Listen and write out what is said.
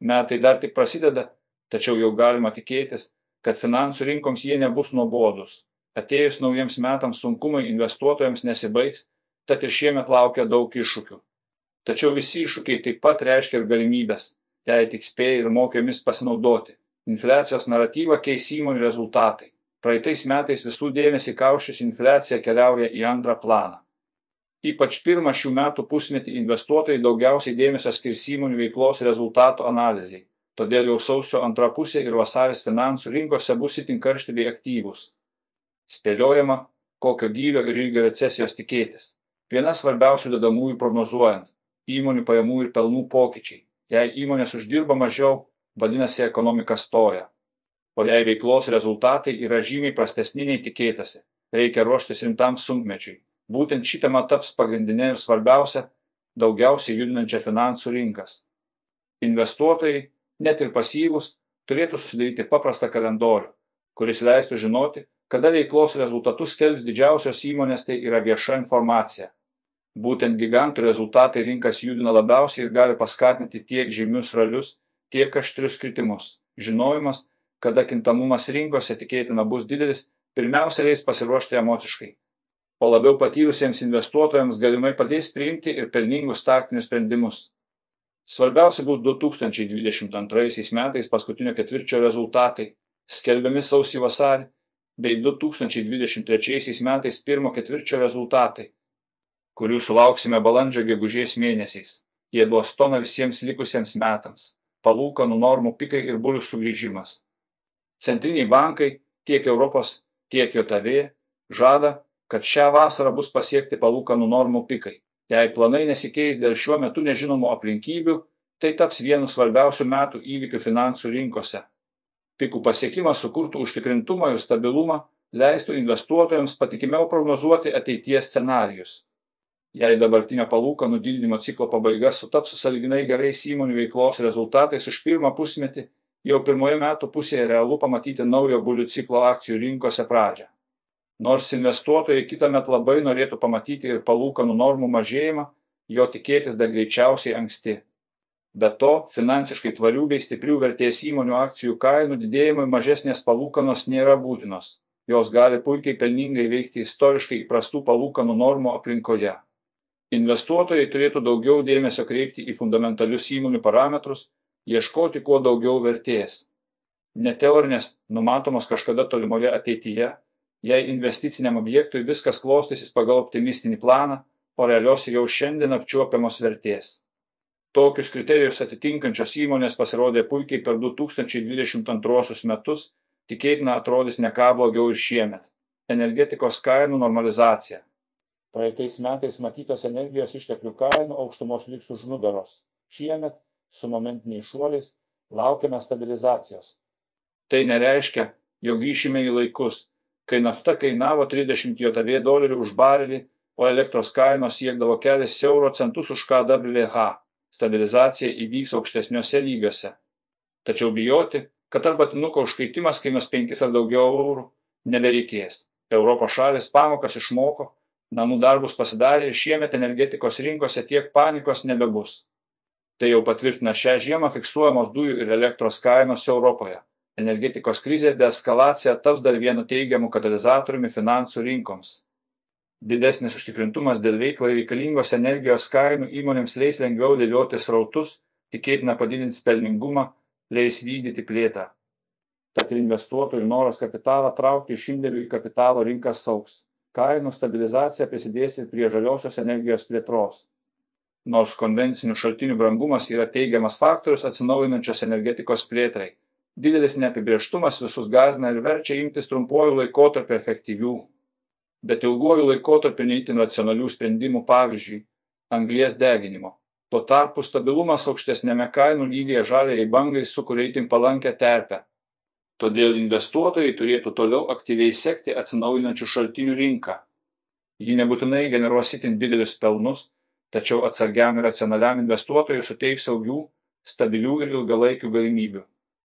Metai dar tik prasideda, tačiau jau galima tikėtis, kad finansų rinkoms jie nebus nuobodus. Atėjus naujiems metams sunkumai investuotojams nesibaigs, tad ir šiemet laukia daug iššūkių. Tačiau visi iššūkiai taip pat reiškia ir galimybės, jei tik spėjai ir mokėmis pasinaudoti. Infliacijos naratyvą keis įmonių rezultatai. Praeitais metais visų dėmesį kaušius infliacija keliauja į antrą planą. Ypač pirmą šių metų pusmetį investuotojai daugiausiai dėmesio skirs įmonių veiklos rezultatų analizai. Todėl jau sausio antra pusė ir vasaris finansų rinkose bus itin karšti bei aktyvūs. Spėliojama, kokio gylio ir ilgio recesijos tikėtis. Viena svarbiausių dedamųjų prognozuojant - įmonių pajamų ir pelnų pokyčiai. Jei įmonės uždirba mažiau, vadinasi ekonomika stoja. O jei veiklos rezultatai yra žymiai prastesni nei tikėtasi, reikia ruoštis rimtam sunkmečiui. Būtent ši tema taps pagrindinė ir svarbiausia, daugiausiai judinančia finansų rinkas. Investuotojai, net ir pasyvus, turėtų susidaryti paprastą kalendorių, kuris leistų žinoti, kada veiklos rezultatus skelbs didžiausios įmonės, tai yra vieša informacija. Būtent gigantų rezultatai rinkas judina labiausiai ir gali paskatinti tiek žymius ralius, tiek aštrius kritimus. Žinojimas, kada kintamumas rinkose tikėtina bus didelis, pirmiausia leis pasiruošti emociškai. O labiau patyrusiems investuotojams galimai padės priimti ir pelningus taktinius sprendimus. Svarbiausia bus 2022 metais paskutinio ketvirčio rezultatai, skelbiami sausį vasarį, bei 2023 metais pirmo ketvirčio rezultatai, kurių sulauksime balandžio gegužės mėnesiais. Jie duos toną visiems likusiems metams palūkanų normų pikai ir bulių sugrįžimas. Centriniai bankai tiek Europos, tiek JOTV žada, kad šią vasarą bus pasiekti palūkanų normų pikai. Jei planai nesikeis dėl šiuo metu nežinomų aplinkybių, tai taps vienu svarbiausių metų įvykių finansų rinkose. Pikų pasiekimas sukurtų užtikrintumą ir stabilumą, leistų investuotojams patikimiau prognozuoti ateities scenarius jei dabartinio palūkanų didinimo ciklo pabaiga sutaps su sąlyginai gerais įmonių veiklos rezultatais už pirmą pusmetį, jau pirmoje metų pusėje realu pamatyti naujo bulių ciklo akcijų rinkose pradžią. Nors investuotojai kitą metą labai norėtų pamatyti ir palūkanų normų mažėjimą, jo tikėtis dar greičiausiai anksti. Be to, finansiškai tvarių bei stiprių vertės įmonių akcijų kainų didėjimui mažesnės palūkanos nėra būtinos. Jos gali puikiai pelningai veikti istoriškai įprastų palūkanų normų aplinkoje. Investuotojai turėtų daugiau dėmesio kreipti į fundamentalius įmonių parametrus, ieškoti kuo daugiau vertės. Ne teorinės, numatomos kažkada tolimoje ateityje, jei investiciniam objektui viskas klostysis pagal optimistinį planą, o realios jau šiandien apčiuopiamos vertės. Tokius kriterijus atitinkančios įmonės pasirodė puikiai per 2022 metus, tikėtina atrodys ne ką blogiau ir šiemet. Energetikos kainų normalizacija. Praeitais metais matytos energijos išteklių kainų aukštumos liks už nugaros. Šiemet, su momentiniais šuoliais, laukiame stabilizacijos. Tai nereiškia, jog grįšime į laikus, kai nafta kainavo 30 JAV dolerių už barelį, o elektros kainos siekdavo kelias euro centus už KWH. Stabilizacija įvyks aukštesniuose lygiuose. Tačiau bijoti, kad arba tinuko užkaitimas kainuos 5 ar daugiau eurų, nebereikės. Europos šalis pamokas išmoko namų darbus pasidarė ir šiemet energetikos rinkose tiek panikos nebebus. Tai jau patvirtina šią žiemą fiksuojamos dujų ir elektros kainos Europoje. Energetikos krizės deeskalacija taps dar vienu teigiamu katalizatoriumi finansų rinkoms. Didesnis užtikrintumas dėl veiklai reikalingos energijos kainų įmonėms leis lengviau dėlioti srautus, tikėtina padidins pelningumą, leis vykdyti plėtrą. Tad investuotojų noras kapitalą traukti iš indėlių į kapitalo rinkas sauks kainų stabilizacija prisidės ir prie žaliosios energijos plėtros. Nors konvencinių šaltinių brangumas yra teigiamas faktorius atsinaujinančios energetikos plėtrai, didelis neapibrieštumas visus gazina ir verčia imtis trumpuoju laikotarpiu efektyvių, bet ilguoju laikotarpiu neįtin racionalių sprendimų pavyzdžiui - anglies deginimo. Tuo tarpu stabilumas aukštesnėme kainų lygyje žaliai bangai sukuria įtin palankę terpę Todėl investuotojai turėtų toliau aktyviai sekti atsinaujinančių šaltinių rinką. Ji nebūtinai generuos itin didelius pelnus, tačiau atsargiam ir racionaliam investuotojui suteiks saugių, stabilių ir ilgalaikių galimybių.